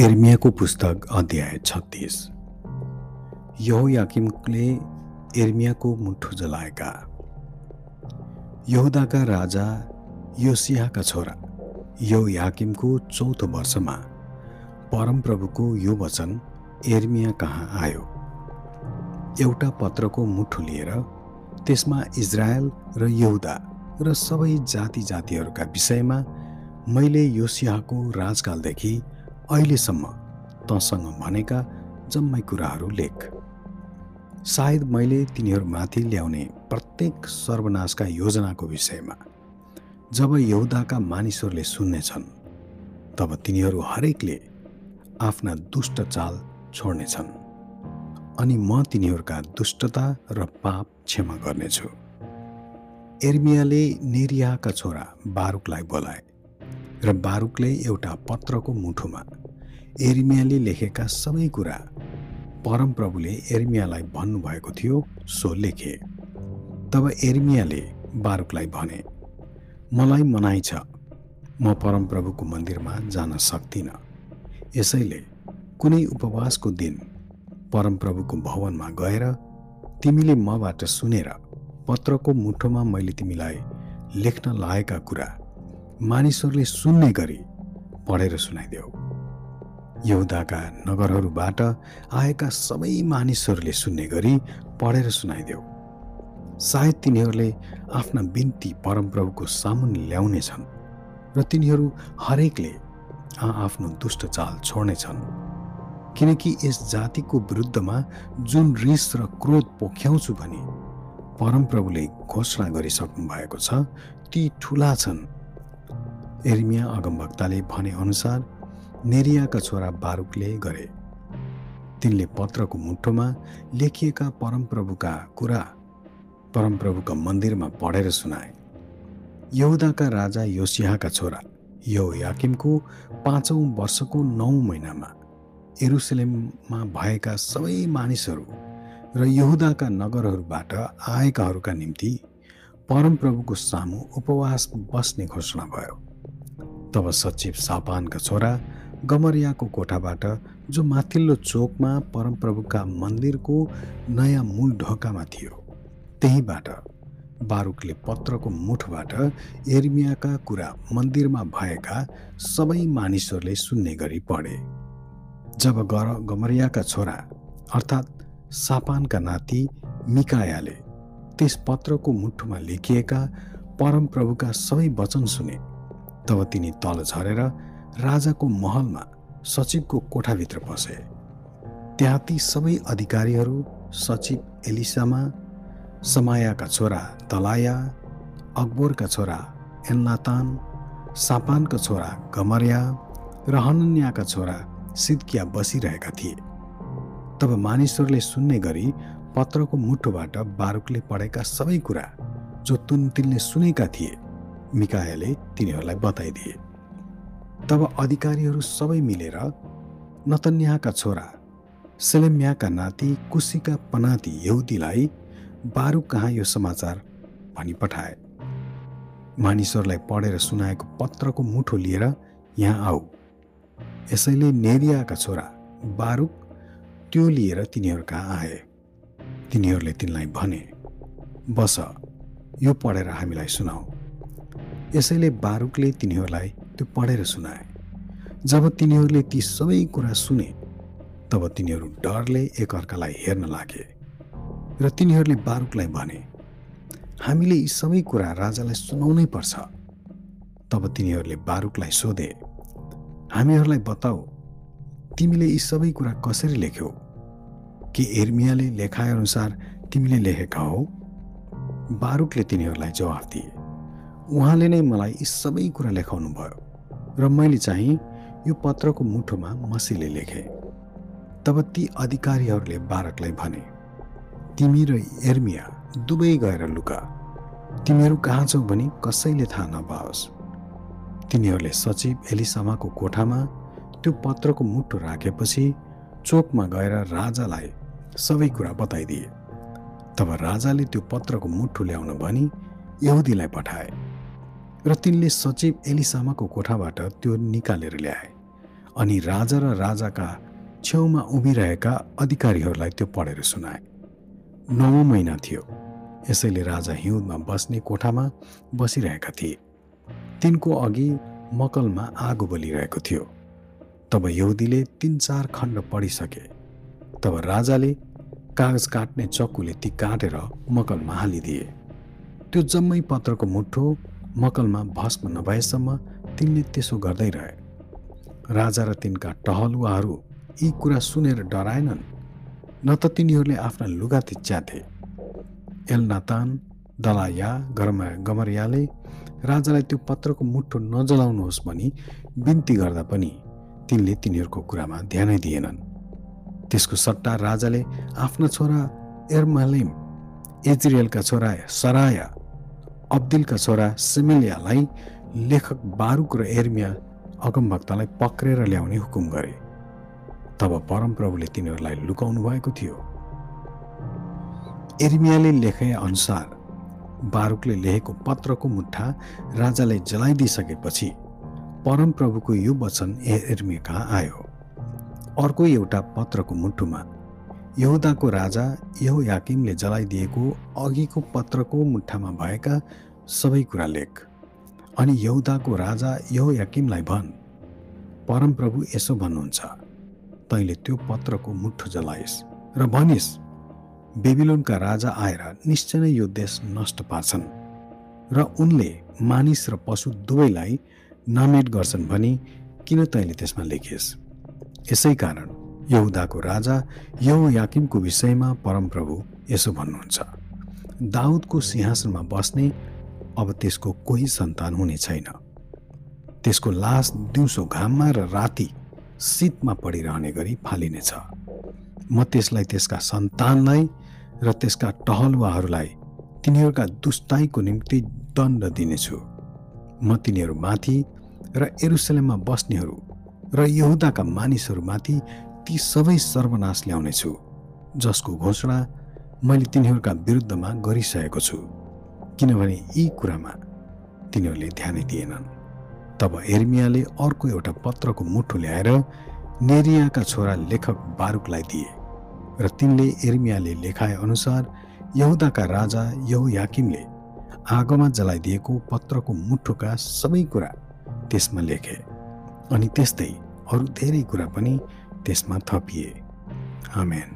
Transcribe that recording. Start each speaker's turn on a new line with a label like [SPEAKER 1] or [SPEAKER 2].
[SPEAKER 1] एर्मियाको पुस्तक अध्याय छत्तिस। यहो याकिमले एर्मियाको मुठो जलाएका। यहुदाका राजा योसियाका छोरा यो याकिमको चौथो वर्षमा परमप्रभुको यो वचन एर्मिया कहाँ आयो? एउटा पत्रको मुठो लिएर त्यसमा इजरायल र यहुदा र सबै जाति जातिहरूका विषयमा मैले योसियाको राजकालदेखि अहिलेसम्म तँसँग भनेका जम्मै कुराहरू लेख। सायद मैले तिनीहरूमाथि ल्याउने प्रत्येक सर्वनाशका योजनाको विषयमा जब यहुदाका मानिसहरूले सुन्नेछन् तब तिनीहरू हरेकले आफ्ना दुष्ट चाल छोड्नेछन् अनि म तिनीहरूका दुष्टता र पाप क्षमा गर्नेछु। एर्मियाले नेरियाका छोरा बारुकलाई बोलाए र बारुकले एउटा पत्रको मुठोमा एर्मियाले लेखेका सबै कुरा परमप्रभुले एर्मियालाई भन्नुभएको थियो सो लेखे। तब एर्मियाले बारुकलाई भने मलाई मनाइ छ। म परमप्रभुको मन्दिरमा जान सक्दिनँ यसैले कुनै उपवासको दिन परमप्रभुको भवनमा गएर तिमीले मबाट सुनेर पत्रको मुठोमा मैले तिमीलाई लेख्न लागेका कुरा मानिसहरूले सुन्ने गरी पढेर सुनाइदेऊ। यहुदाका नगरहरूबाट आएका सबै मानिसहरूले सुन्ने गरी पढेर सुनाइदेऊ। सायद तिनीहरूले आफ्ना बिन्ती परमप्रभुको सामुन ल्याउनेछन् र तिनीहरू हरेकले आ आफ्नो दुष्ट चाल छोड्नेछन्। किनकि यस जातिको विरुद्धमा जुन रिस र क्रोध पोख्याउँछु भने परमप्रभुले घोषणा गरिसक्नु भएको छ ती ठुला छन्। एर्मिया अगमभक्ताले भने अनुसार नेरियाका छोरा बारुकले गरे। तिनले पत्रको मुठोमा लेखिएका परमप्रभुका कुरा परमप्रभुका मन्दिरमा पढेर सुनाए। यहुदाका राजा योसियाका छोरा यो याकिमको पाँचौँ वर्षको नौ महिनामा एरुसलेममा भएका सबै मानिसहरू र यहुदाका नगरहरूबाट आएकाहरूका निम्ति परमप्रभुको सामु उपवास बस्ने घोषणा भयो। तब सचिव सापानका छोरा गमरियाको कोठाबाट जो माथिल्लो चोकमा परमप्रभुका मन्दिरको नयाँ मूल ढोकामा थियो। त्यहीँबाट बारुकले पत्रको मुठबाट एर्मियाका कुरा मन्दिरमा भएका सबै मानिसहरूले सुन्ने गरी पढे। जब गर गमरियाका छोरा अर्थात् सापानका नाति मिकायाले त्यस पत्रको मुठोमा लेखिएका परमप्रभुका सबै वचन सुने तब तिनी तल झरेर राजाको महलमा सचिवको कोठाभित्र पसे त्यहाँ ती सबै अधिकारीहरू सचिव एलिसामा समायाका छोरा तलाया अकबरका छोरा एन्लातान सापानका छोरा गमरिया र हनन्याका छोरा सिद्किया बसिरहेका थिए। तब मानिसहरूले सुन्ने गरी पत्रको मुठोबाट बारुकले पढेका सबै कुरा जो तुन तिनले सुनेका थिए मिकायाले तिनीहरूलाई बताइदिए। तब अधिकारीहरू सबै मिलेर नतन्याका छोरा सेलेम्याका नाति कुसीका पनाति यहुदीलाई बारु कहाँ यो समाचार भनी पठाए। मानिसहरूलाई पढेर सुनाएको पत्रको मुठो लिएर यहाँ आऊ। यसैले नेरियाका छोरा बारुक त्यो लिएर तिनीहरू कहाँ आए? तिनीहरूले तिनलाई भने बस यो पढेर हामीलाई सुनाऊ। यसैले बारुकले तिनीहरूलाई त्यो पढेर सुनाए। जब तिनीहरूले ती सबै कुरा सुने तब तिनीहरू डरले एकअर्कालाई हेर्न लागे र तिनीहरूले बारुकलाई भने हामीले यी सबै कुरा राजालाई सुनाउनै पर्छ। तब तिनीहरूले बारुकलाई सोधे हामीहरूलाई बताऊ तिमीले यी सबै कुरा कसरी लेख्यौ? कि एर्मियाले लेखाएअनुसार तिमीले लेखेका हौ? बारुकले तिनीहरूलाई जवाफ दिए उहाँले नै मलाई यी सबै कुरा लेखाउनु भयो र मैले चाहिँ यो पत्रको मुठोमा मसीले लेखेँ। तब ती अधिकारीहरूले बारकलाई भने तिमी र एर्मिया दुवै गएर लुका। तिमीहरू कहाँ छौ भने कसैले थाहा नपाओस्। तिनीहरूले सचिव एलिसामाको कोठामा त्यो पत्रको मुठो राखेपछि चोकमा गएर राजालाई सबै कुरा बताइदिए। तब राजाले त्यो पत्रको मुठो ल्याउन भनी यहुदीलाई पठाए। र तिनले सचिव एलिसामाको कोठाबाट त्यो निकालेर ल्याए अनि राजा र राजाका छेउमा उभिरहेका अधिकारीहरूलाई त्यो पढेर सुनाए। नौ महिना थियो। यसैले राजा हिउँदमा बस्ने कोठामा बसिरहेका थिए। तिनको अघि मकलमा आगो बलिरहेको थियो। तब यहुदीले तिन चार खण्ड पढिसके। तब राजाले कागज काट्ने चक्कुले ती काटेर मकलमा हालिदिए। त्यो जम्मै पत्रको मुठो मकलमा भस्म नभएसम्म तिनले त्यसो गर्दै रहे। राजा र तिनका टहलुवाहरू यी कुरा सुनेर डराएनन् न त तिनीहरूले आफ्ना लुगा थिच्याथे एलनातान दलाया गरमा गमरियाले राजालाई त्यो पत्रको मुठो नजलाउनुहोस् भनी बिन्ती गर्दा पनि तिनले तिनीहरूको कुरामा ध्यानै दिएनन्। त्यसको सट्टा राजाले आफ्ना छोरा एर्मालिम एजरियलका छोरा सराया अब्दिलका छोरा सिमेलियालाई लेखक बारुक र एर्मिया अगमभक्तलाई पक्रेर ल्याउने हुकुम गरे तब परमप्रभुले तिनीहरूलाई लुकाउनु भएको थियो। एर्मियाले लेखे अनुसार बारुकले लेखेको पत्रको मुठा राजाले जलाइदिइसकेपछि परमप्रभुको यो वचन एर्मिया कहाँ आयो? अर्को एउटा पत्रको मुठुमा यहुदाको राजा यहो याकिमले जलाइदिएको अघिको पत्रको मुठामा भएका सबै कुरा लेख। अनि यहुदाको राजा यहो याकिमलाई भन् परमप्रभु यसो भन्नुहुन्छ तैँले त्यो पत्रको मुठो जलाइस् र भनिस् बेबिलोनका राजा आएर निश्चय नै यो देश नष्ट पार्छन् र उनले मानिस र पशु दुवैलाई नामेट गर्छन् भनी किन तैँले त्यसमा लेखिस्? यसै कारण यहुदाको राजा यहो याकिमको विषयमा परमप्रभु यसो भन्नुहुन्छ दाउदको सिंहासनमा बस्ने अब त्यसको कोही सन्तान हुने छैन। त्यसको लास दिउँसो घाममा र राति शीतमा पडिरहने गरी फालिनेछ। म त्यसलाई त्यसका सन्तानलाई र त्यसका टहलुवाहरूलाई तिनीहरूका दुष्टाइको निम्ति दण्ड दिनेछु। म तिनीहरूमाथि र एरुसलेममा बस्नेहरू र यहुदाका मानिसहरूमाथि ती सबै सर्वनाश ल्याउनेछु जसको घोषणा मैले तिनीहरूका विरुद्धमा गरिसकेको छु। किनभने यी कुरामा तिनीहरूले ध्यानै दिएनन्। तब एर्मियाले अर्को एउटा पत्रको मुठो ल्याएर नेरियाका छोरा लेखक बारुकलाई दिए र तिनले एर्मियाले लेखाए अनुसार यहुदाका राजा यहु याकिमले आगोमा जलाइदिएको पत्रको मुठोका सबै कुरा त्यसमा लेखे अनि त्यस्तै अरू धेरै कुरा पनि त्यसमा थपिए। आमेन।